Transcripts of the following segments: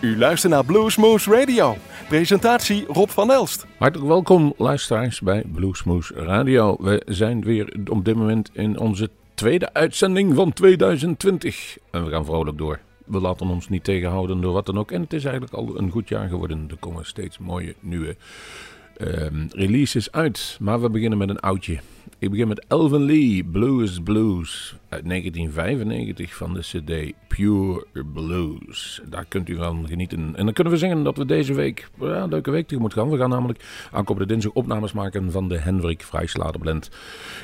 U luistert naar Bluesmoose Radio. Presentatie Rob van Elst. Hartelijk welkom luisteraars bij Bluesmoose Radio. We zijn weer op dit moment in onze tweede uitzending van 2020. En we gaan vrolijk door. We laten ons niet tegenhouden door wat dan ook. En het is eigenlijk al een goed jaar geworden. Er komen steeds mooie nieuwe um, releases uit. Maar we beginnen met een oudje. Ik begin met Elvin Lee, Blues Blues uit 1995 van de CD Pure Blues. Daar kunt u van genieten. En dan kunnen we zeggen dat we deze week ja, een leuke week tegemoet gaan. We gaan namelijk aankomende dinsdag opnames maken van de Hendrik Vrijsladerblend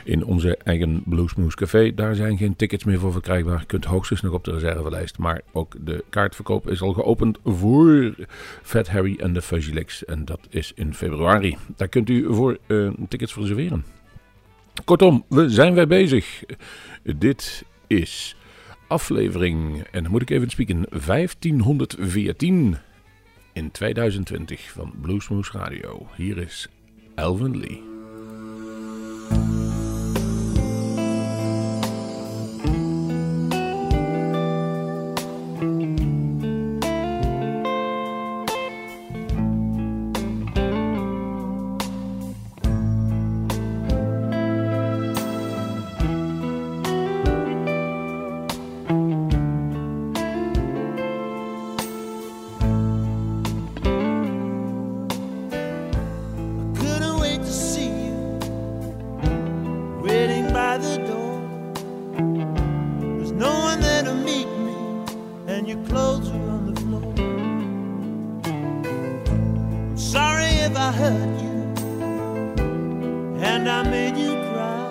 in onze eigen Bluesmoose Café. Daar zijn geen tickets meer voor verkrijgbaar. Je kunt hoogstens nog op de reservelijst. Maar ook de kaartverkoop is al geopend voor Fat Harry en de Fuzzy. En dat is in februari. Daar kunt u voor uh, tickets reserveren. Kortom, we zijn wij bezig. Dit is aflevering, en dan moet ik even spieken, 1514 in 2020 van Bluesmoose Radio. Hier is Elvin Lee. if I hurt you and I made you cry.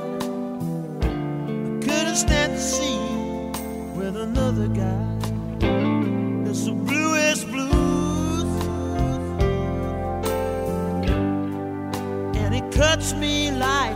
I couldn't stand to see you with another guy. It's the bluest blues, and it cuts me like.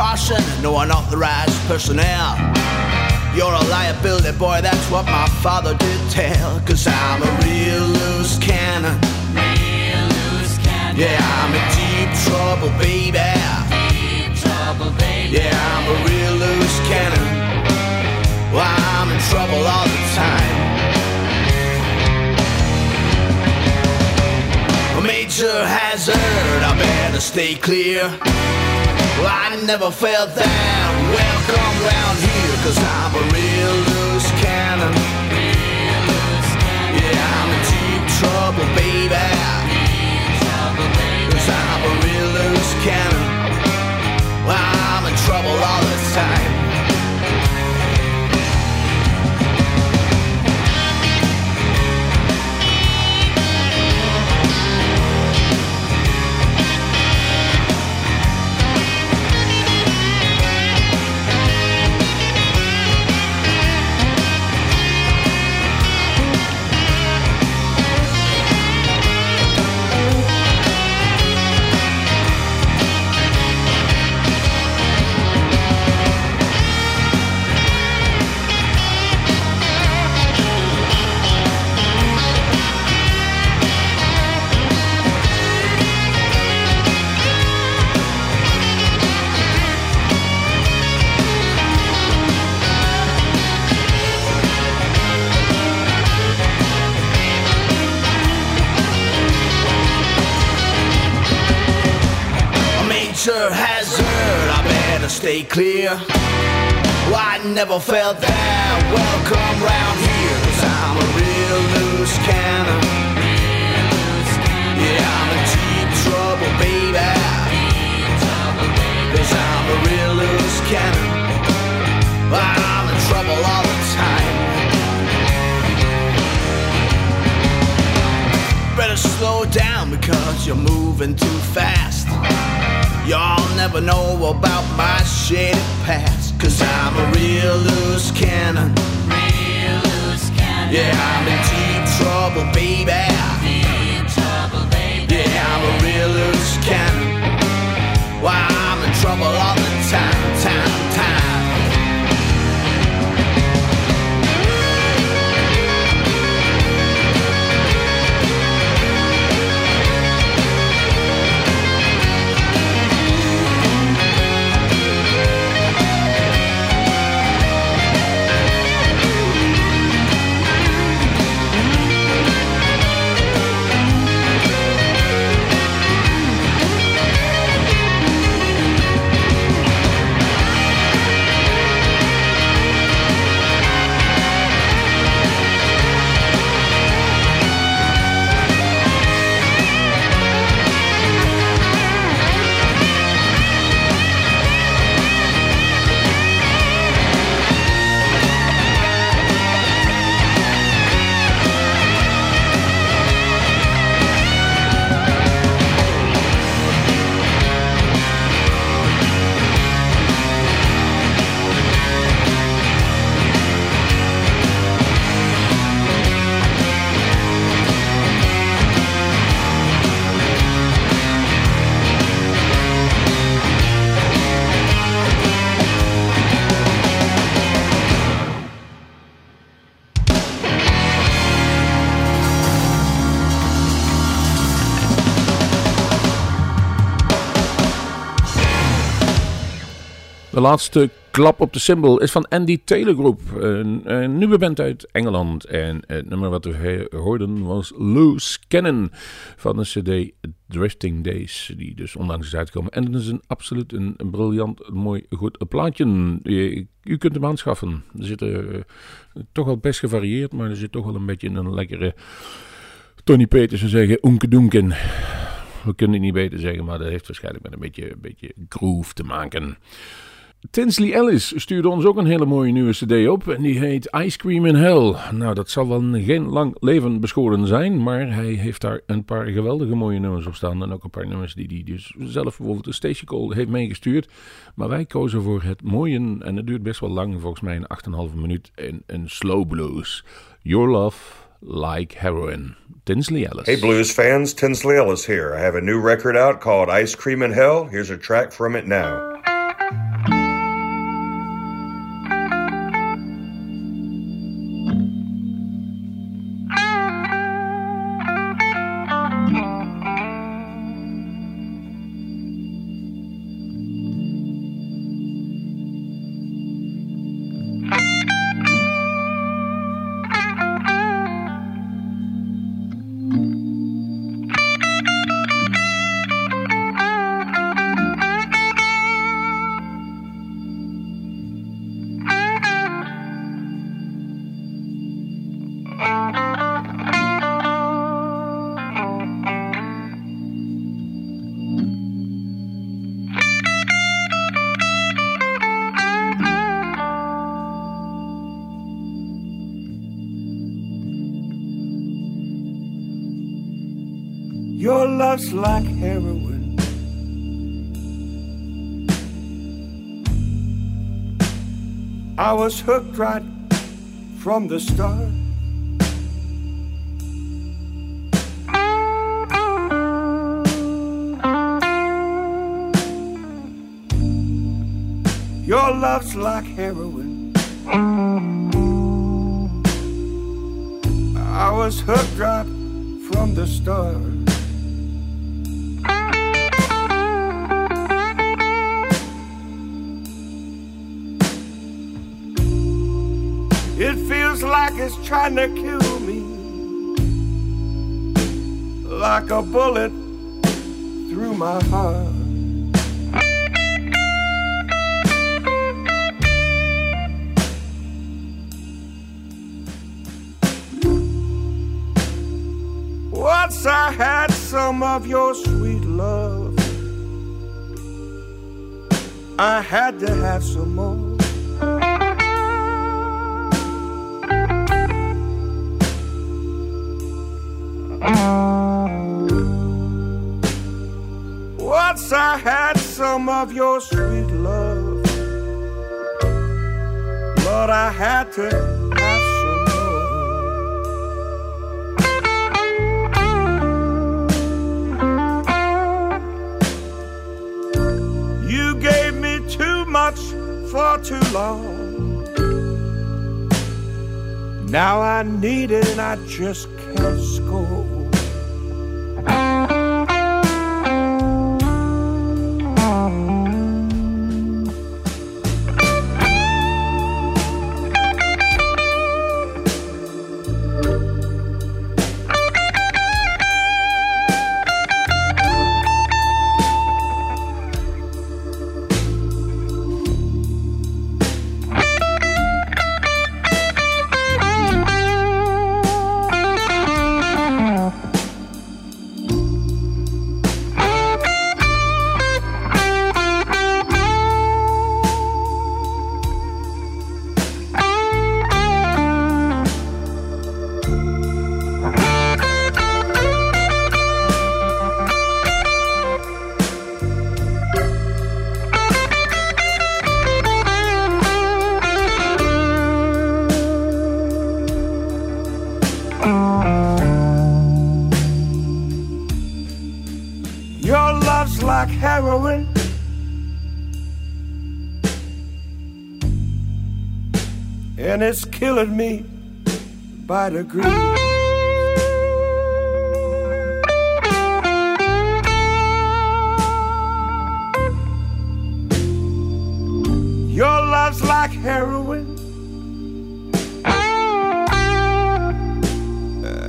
Precaution, no unauthorized personnel. You're a liability, boy, that's what my father did tell. Cause I'm a real loose cannon. Real loose cannon. Yeah, I'm in deep trouble, baby. Deep trouble, baby. Yeah, I'm a real loose cannon. Well, I'm in trouble all the time. A major hazard, I better stay clear. I never felt that welcome round here, cause I'm a real loose cannon. Yeah, I'm in deep trouble, baby. Cause I'm a real loose cannon. I'm in trouble all the time. Major hazard, I better stay clear. Well, I never felt that welcome round here. Cause I'm a real loose cannon. Yeah, I'm in deep trouble, baby. Cause I'm a real loose cannon. I'm in trouble all the time. Better slow down because you're moving too fast. Y'all never know about my shady past. Cause I'm a real loose cannon. Real loose cannon. Yeah, I'm in deep trouble, baby. Deep trouble, baby. Yeah, I'm a real loose cannon. Why I'm in trouble De laatste klap op de cymbal is van Andy Taylor Group. Een, een nieuwe band uit Engeland. En het nummer wat we hoorden was Loose Cannon van de CD Drifting Days. Die dus onlangs is uitgekomen. En het is een absoluut een, briljant, mooi, goed plaatje. Je, u kunt hem aanschaffen. Er zit eh, toch wel best gevarieerd, maar er zit toch wel een beetje een lekkere... Tony Peters zou zeggen, oenkedonken. We kunnen het niet beter zeggen, maar dat heeft waarschijnlijk met een beetje, een beetje groove te maken. Tinsley Ellis stuurde ons ook een hele mooie nieuwe cd op. En die heet Ice Cream in Hell. Nou, dat zal wel geen lang leven beschoren zijn. Maar hij heeft daar een paar geweldige mooie nummers op staan. En ook een paar nummers die hij dus zelf bijvoorbeeld de Station Call heeft meegestuurd. Maar wij kozen voor het mooie, en het duurt best wel lang, volgens mij een 8,5 minuut, in een slow blues. Your Love Like Heroin. Tinsley Ellis. Hey, blues fans, Tinsley Ellis here. I have a new record out called Ice Cream in Hell. Here's a track from it now. Love's like heroin. I was hooked right from the start. Your love's like heroin. I was hooked right from the start. It's trying to kill me. Like a bullet through my heart. Once I had some of your sweet love, I had to have some more. Of your sweet love, but I had to have some more. You gave me too much for too long. Now I need it and I just can't score. Me by degrees. Your love's like heroin.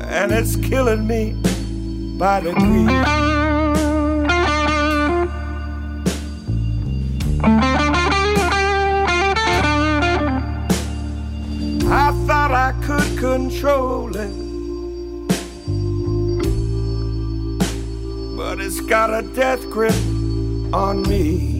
And it's killing me by degrees. Control it. But it's got a death grip on me.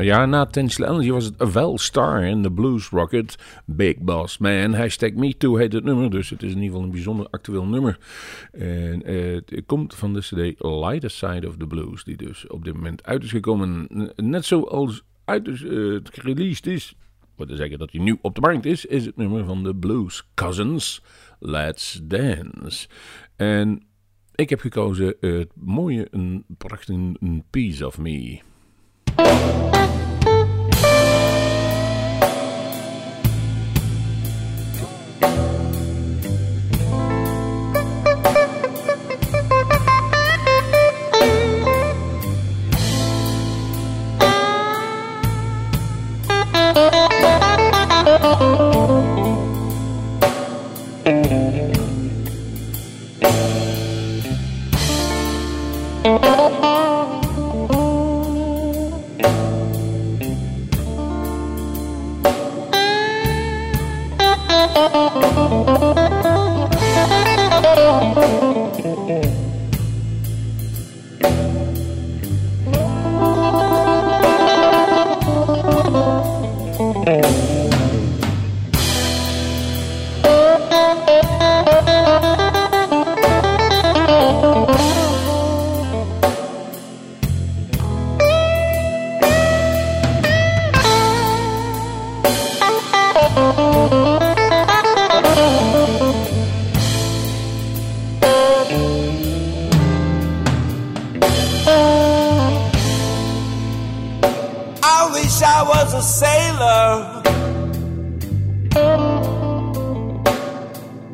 Ja, na Tensle Energy was het wel Star in the Blues Rocket. Big Boss Man. Hashtag MeToo heet het nummer. Dus het is in ieder geval een bijzonder actueel nummer. En eh, het komt van de CD Lighter Side of the Blues. Die dus op dit moment uit is gekomen. Net zoals uit is, gereleased is. Wat te zeggen dat hij nu op de markt is. Is het nummer van de Blues Cousins. Let's Dance. En ik heb gekozen het mooie, een prachtig een Piece of Me. Oh, a sailor.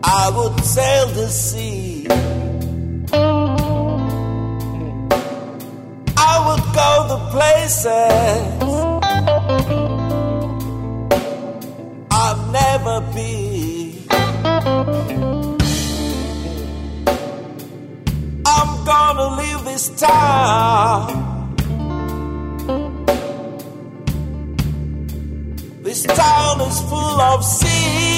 I would sail the sea. I would go the places I've never been. I'm gonna leave this town. Is full of sea.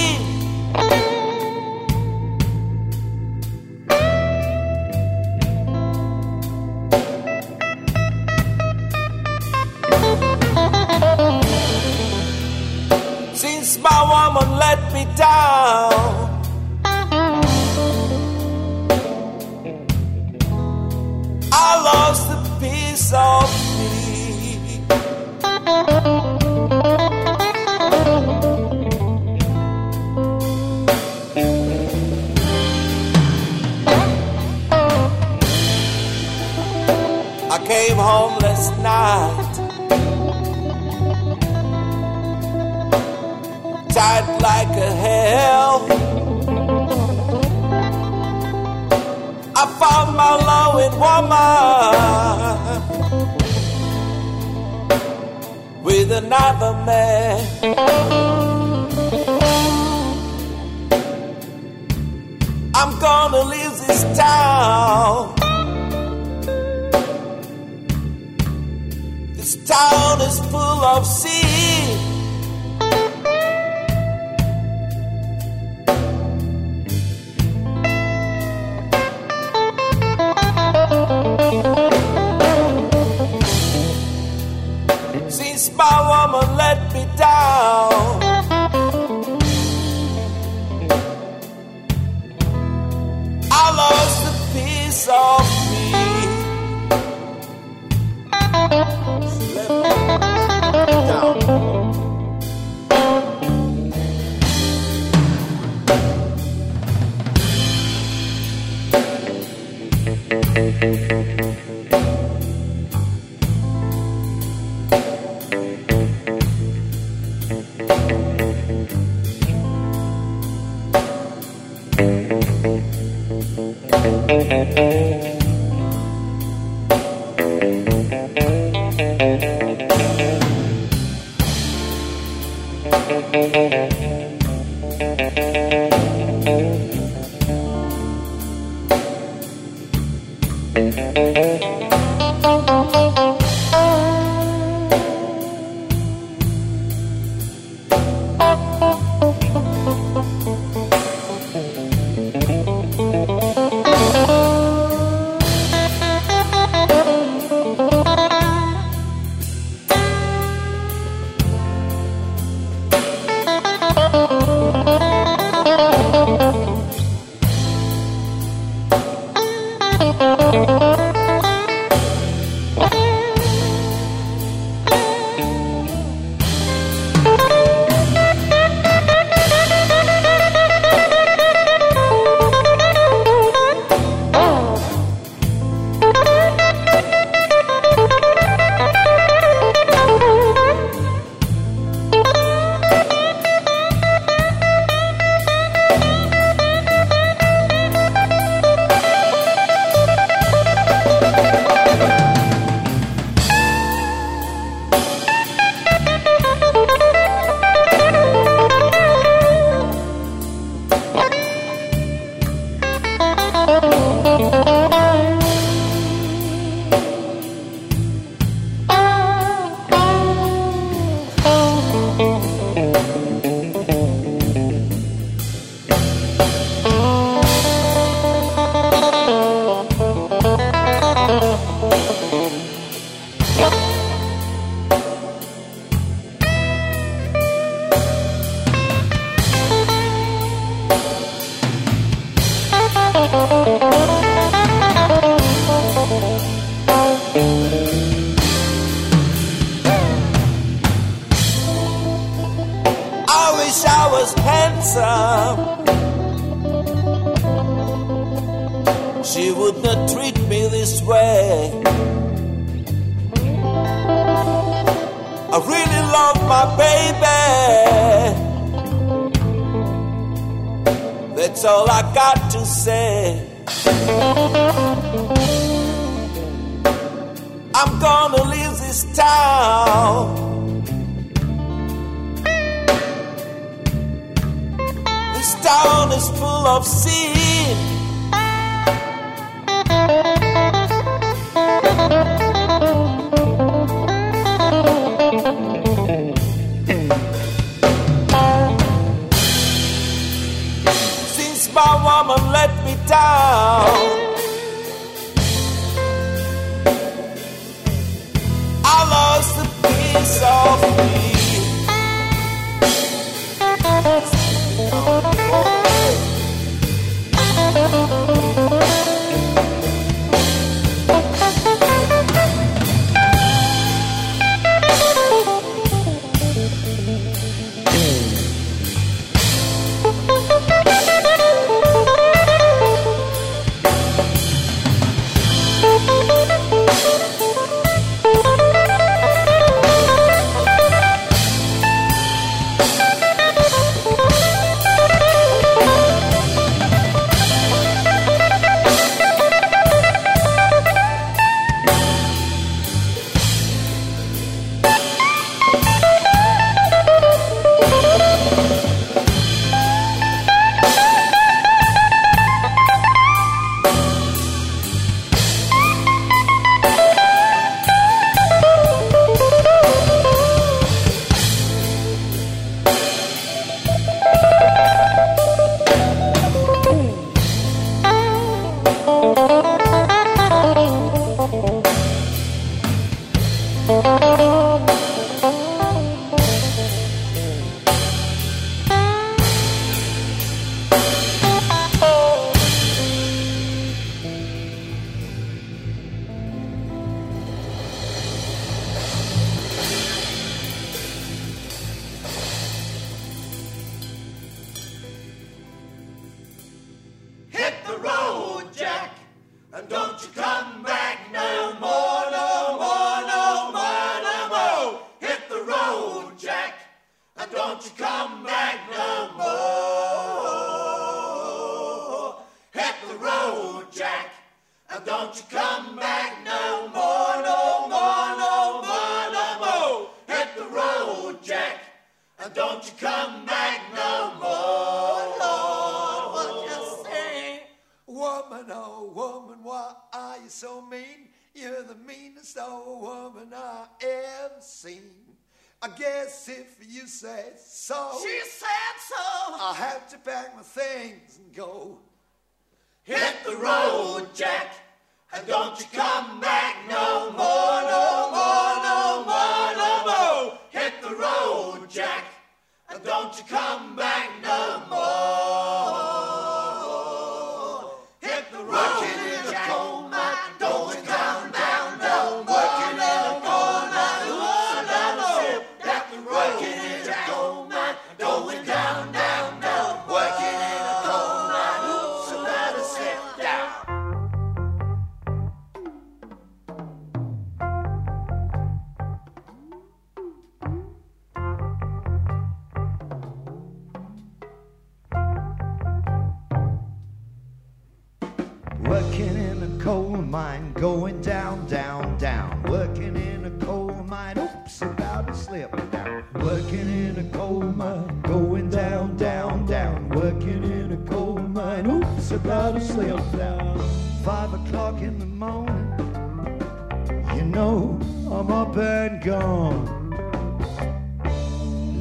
Know I'm up and gone.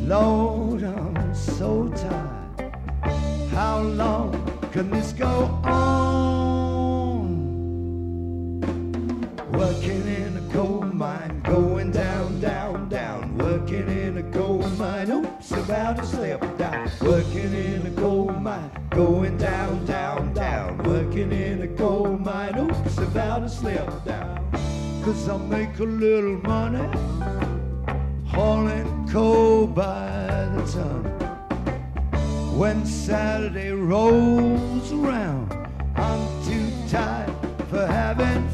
Lord, I'm so tired. How long can this go on? Working in a coal mine, going down, down, down. Working in a coal mine, oops, about to slip down. Working in a coal mine, going down, down, down. Working in a coal mine, oops, about to slip down. Cause I make a little money hauling coal by the ton. When Saturday rolls around, I'm too tired for having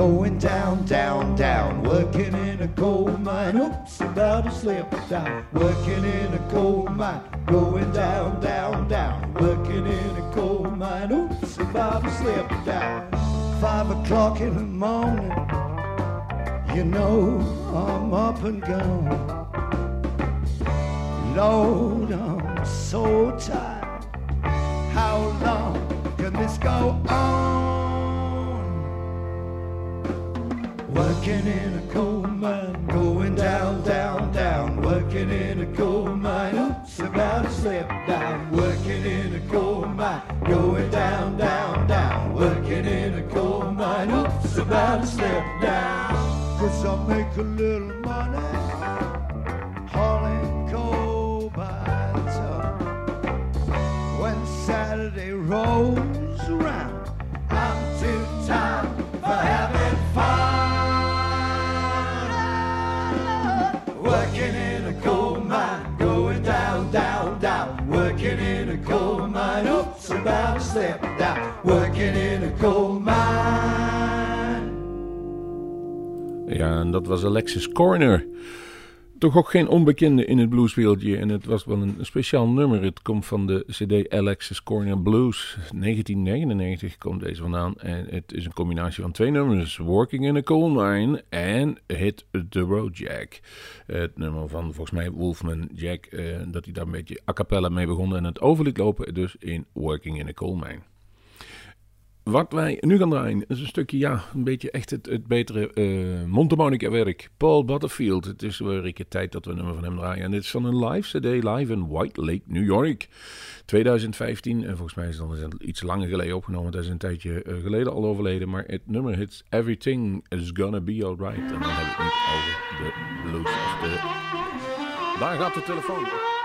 going down, down, down. Working in a coal mine, oops, about to slip down. Working in a coal mine, going down, down, down. Working in a coal mine, oops, about to slip down. Five o'clock in the morning, you know I'm up and gone. Lord, I'm so tired. How long can this go on? Working in a coal mine, going down, down, down. Working in a coal mine, oops, about to slip down. Working in a coal mine, going down, down, down. Working in a coal mine, oops, about to slip down. Cause I make a little money hauling coal by the. When Saturday rolls Ja, en dat was Alexis Corner. Toch ook geen onbekende in het blueswereldje. En het was wel een speciaal nummer. Het komt van de CD Alexis Corner Blues. 1999 komt deze vandaan. En het is een combinatie van twee nummers: Working in a Coal Mine en Hit the Road Jack. Het nummer van volgens mij Wolfman Jack. eh, dat hij daar een beetje a cappella mee begon en het over liet lopen. Dus in Working in a Coal Mine. Wat wij nu gaan draaien is een stukje, ja, een beetje echt het, het betere eh mondharmonica werk. Paul Butterfield. Het is weer een keer tijd dat we een nummer van hem draaien. En dit is van een live CD, live in White Lake, New York. 2015. En volgens mij is het het iets langer geleden opgenomen. Dat is een tijdje eh, geleden al overleden. Maar het nummer heet Everything is Gonna Be Alright. En dan heb ik het over de blues. Daar gaat de telefoon.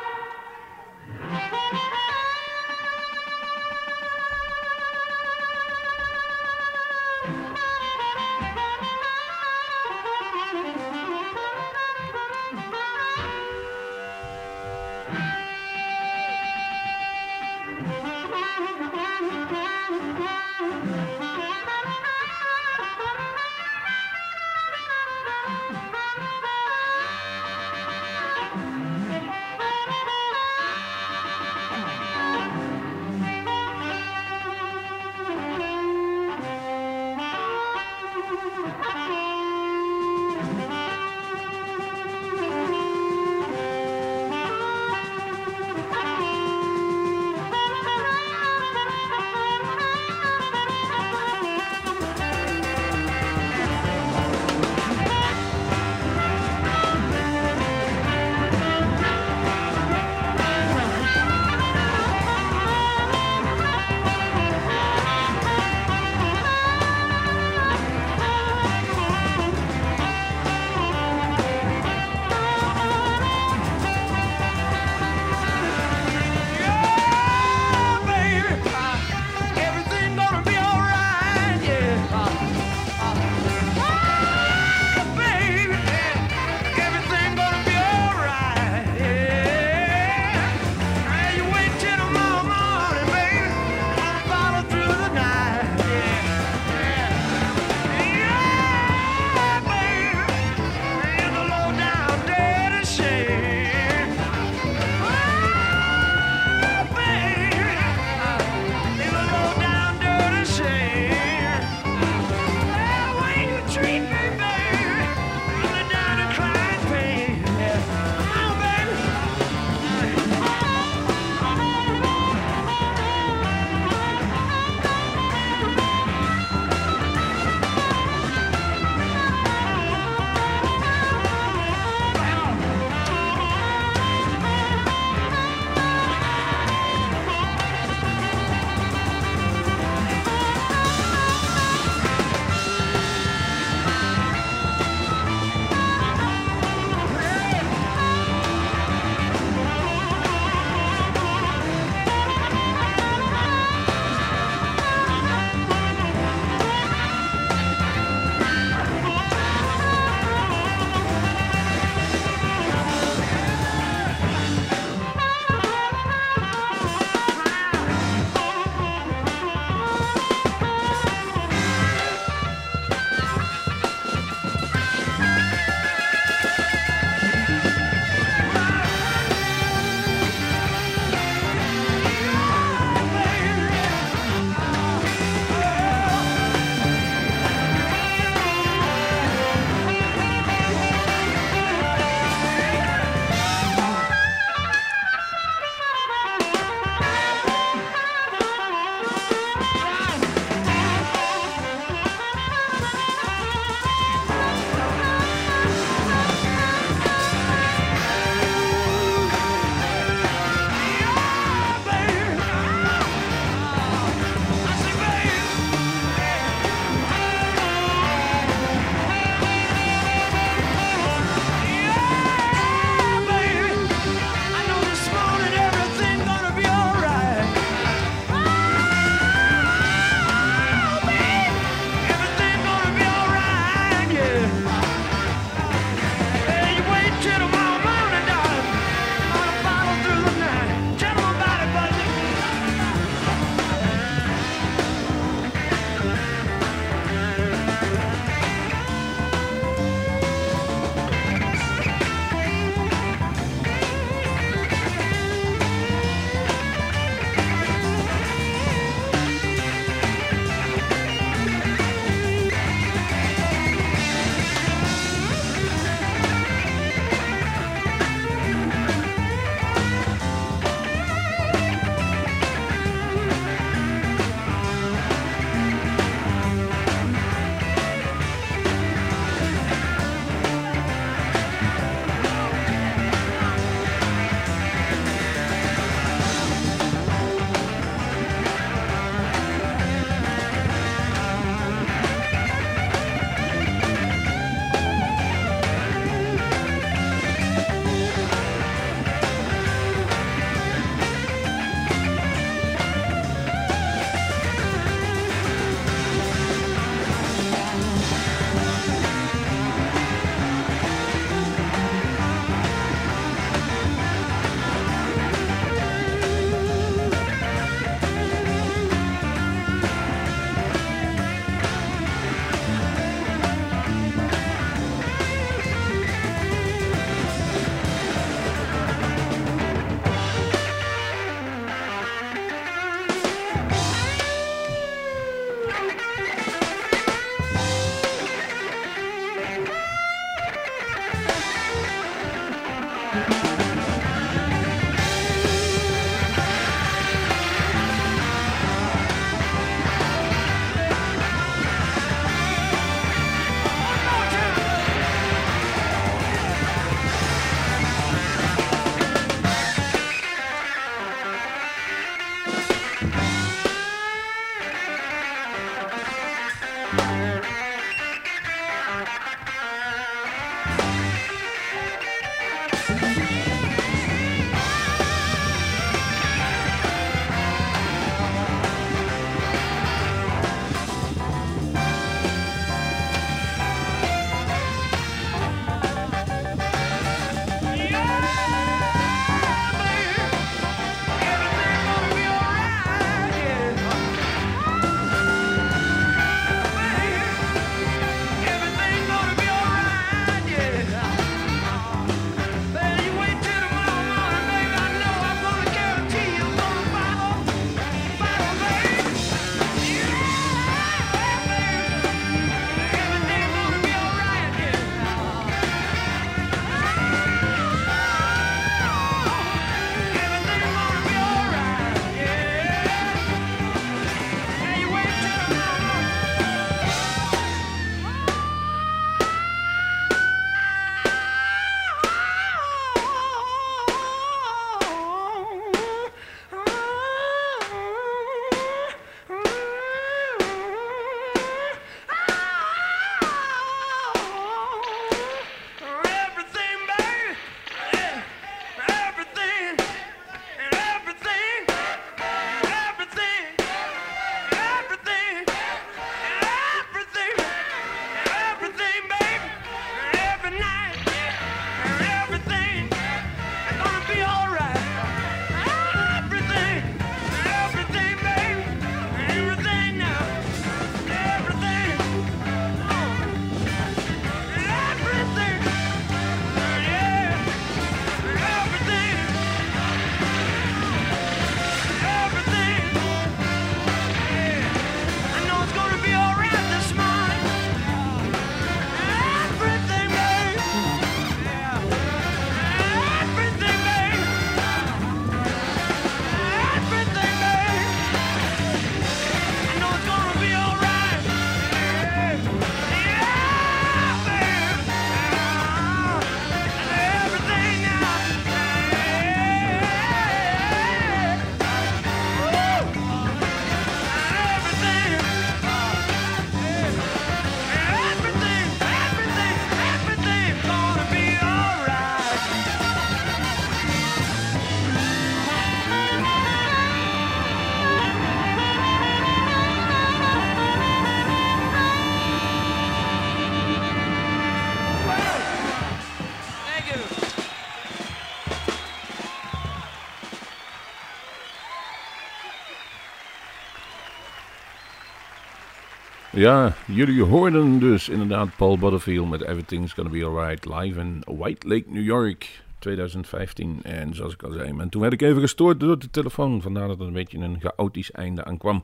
Ja, jullie hoorden dus inderdaad Paul Butterfield met Everything's Gonna Be Alright live in White Lake, New York. 2015. En zoals ik al zei, en toen werd ik even gestoord door de telefoon. Vandaar dat er een beetje een chaotisch einde aan kwam.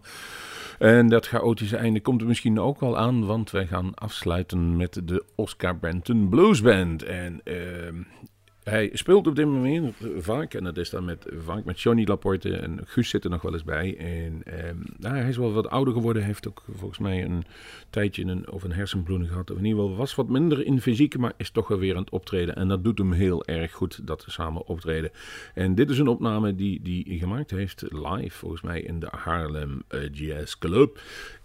En dat chaotische einde komt er misschien ook wel aan, want wij gaan afsluiten met de Oscar Benton Blues Band. En ehm, hij speelt op dit moment vaak, en dat is dan met, vaak met Johnny Laporte en Guus zit er nog wel eens bij. En ehm, nou, hij is wel wat ouder geworden, heeft ook volgens mij een tijdje een, of een hersenbloeding gehad. Of in ieder geval was wat minder in fysiek, maar is toch weer aan het optreden. En dat doet hem heel erg goed, dat samen optreden. En dit is een opname die hij gemaakt heeft live, volgens mij in de Haarlem eh, Jazz Club.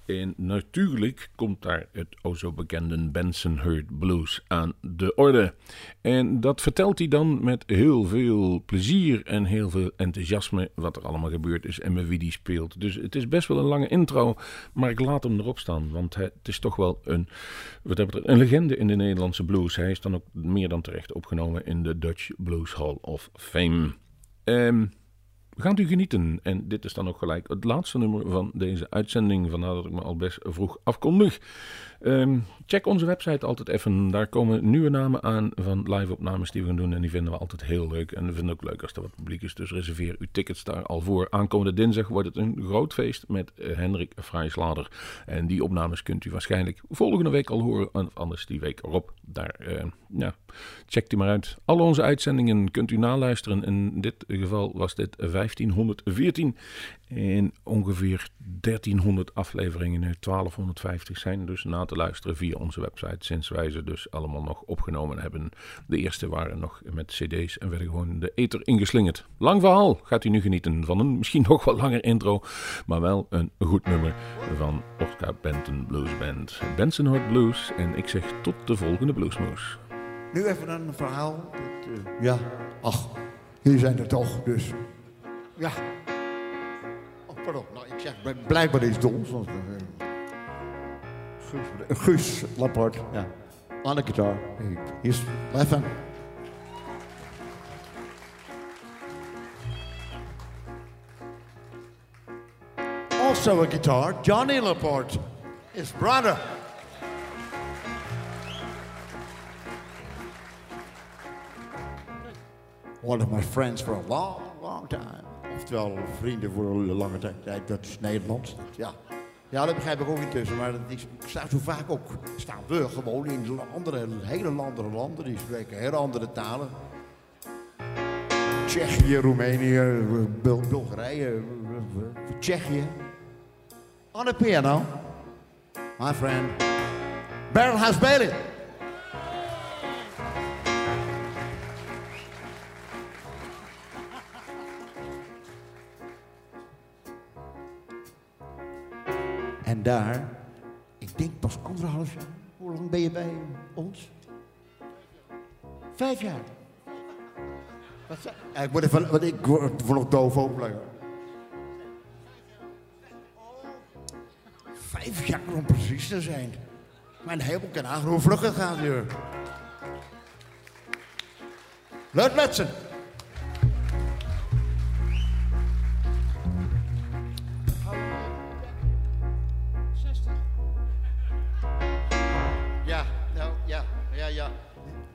En natuurlijk komt daar het o zo bekende Bensonhurst Blues aan de orde. En dat vertelt hij dan met heel veel plezier en heel veel enthousiasme wat er allemaal gebeurd is en met wie die speelt. Dus het is best wel een lange intro, maar ik laat hem erop staan, want het is toch wel een, wat dat betreft, een legende in de Nederlandse blues. Hij is dan ook meer dan terecht opgenomen in de Dutch Blues Hall of Fame. Ehm Gaat u genieten. En dit is dan ook gelijk het laatste nummer van deze uitzending. Vandaar dat ik me al best vroeg afkondig. Ehm, check onze website altijd even. Daar komen nieuwe namen aan van live-opnames die we gaan doen. En die vinden we altijd heel leuk. En we vinden ook leuk als er wat publiek is. Dus reserveer uw tickets daar al voor. Aankomende dinsdag wordt het een groot feest met eh, Hendrik Vrijslader. En die opnames kunt u waarschijnlijk volgende week al horen. Of anders die week erop. Daar, eh, ja, check die maar uit. Alle onze uitzendingen kunt u naluisteren. In dit geval was dit 1514. En ongeveer 1300 afleveringen, nu 1250 zijn dus na te luisteren via onze website. Sinds wij ze dus allemaal nog opgenomen hebben. De eerste waren nog met cd's en werden gewoon de ether ingeslingerd. Lang verhaal, gaat u nu genieten van een misschien nog wat langer intro. Maar wel een goed nummer van Oscar Benton Blues Band. Benson Hart Blues en ik zeg tot de volgende Bluesmoes. Nu even een verhaal. Dat, eh, ja, ach, jullie zijn er toch, dus. Ja. Oh, pardon. Nou, ik zeg bl- blijkbaar iets doms. Want, eh, Guus, Guus Lappert, ja. De gitaar. Hier is even. Also a guitar, Johnny Laporte, his brother. One of my friends for a long, long time. Oftewel vrienden voor een lange tijd. Dat is Nederlands. Ja. Ja, dat begrijp ik ook intussen. Maar dat is, staat zo vaak ook. Staan we gewoon in andere, hele andere landen. Die spreken hele andere talen. Tsjechië, Roemenië, Bul- Bulgarije, Tsjechië. On the piano, my friend, Barrelhouse Bailey. Daar, ik denk pas anderhalf jaar. Hoe lang ben je bij ons? Vijf jaar. Wat ik word even, want ik word nog doof. Vijf jaar om precies te zijn. Mijn hemel kan aan hoe gaat hier. Luid Metsen.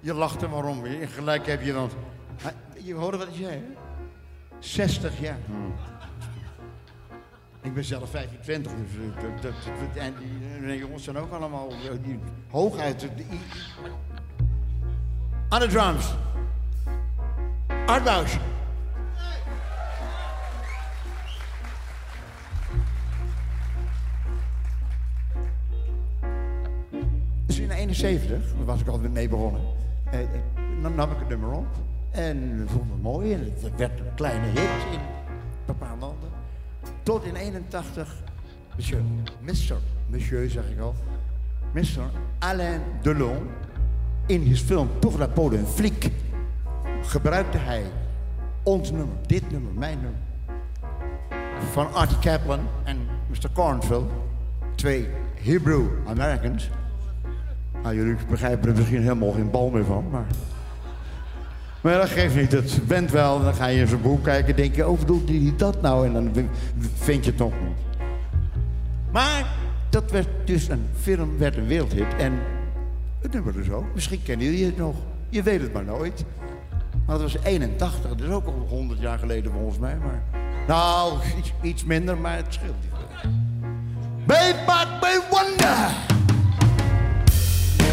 Je lacht er maar om. Je- Gelijk heb je. Hij- Je hoorde wat hij zei, hè? 60 jaar. Ik ben zelf 25, dus eh, dat, dat, dat- en die die jongens zijn ook allemaal eh, die, hooguit. de- aan de drums. Art. Dus in 71, daar was ik alweer mee begonnen, eh, eh, nam, nam ik het nummer op. En vond het mooi en het werd een kleine hit in bepaalde landen. Tot in 81, monsieur, Mr. Monsieur zeg ik al, Mr. Alain Delon, in his film Pour la peau d'un flic, gebruikte hij ons nummer, dit nummer, mijn nummer, van Artie Kaplan en Mr. Cornfield, twee Hebrew Americans. Nou, jullie begrijpen er misschien helemaal geen bal meer van, maar... Maar dat geeft niet, het bent wel. Dan ga je in zijn boek kijken en denk je, oh, bedoelt hij dat nou? En dan vind je het nog niet. Maar dat werd dus een film, werd een wereldhit. En het nummer dus ook. Misschien kennen jullie het nog. Je weet het maar nooit. Maar dat was 81, dat is ook al 100 jaar geleden volgens mij. Maar, nou, iets, minder, maar het scheelt niet. Babe, but me wonder.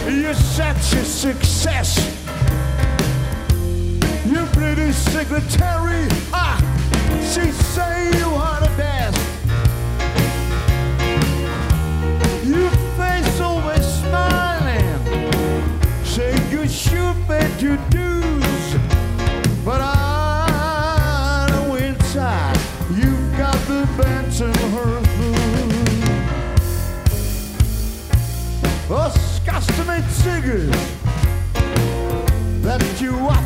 You're such a success. You pretty secretary. Ah, she say you are singing that you are.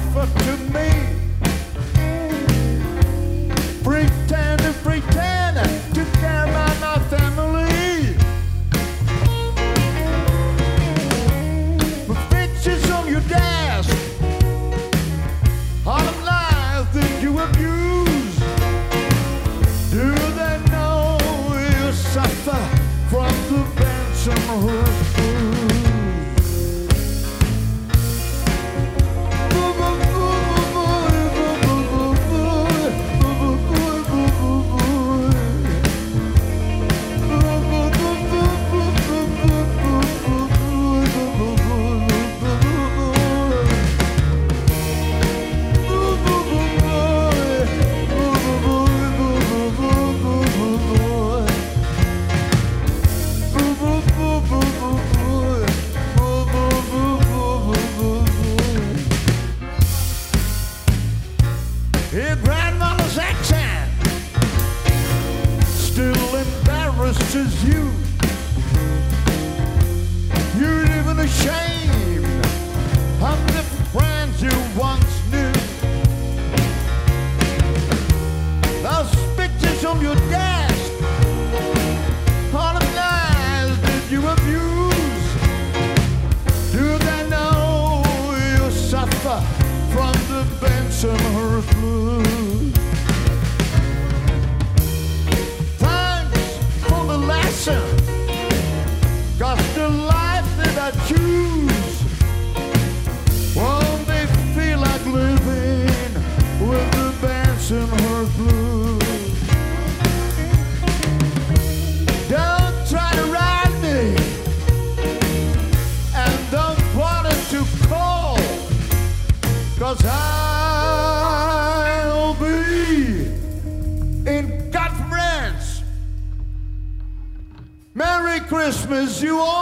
From the Bensonhurst blues? Thanks for the lesson, 'cause the life that I choose Christmas you all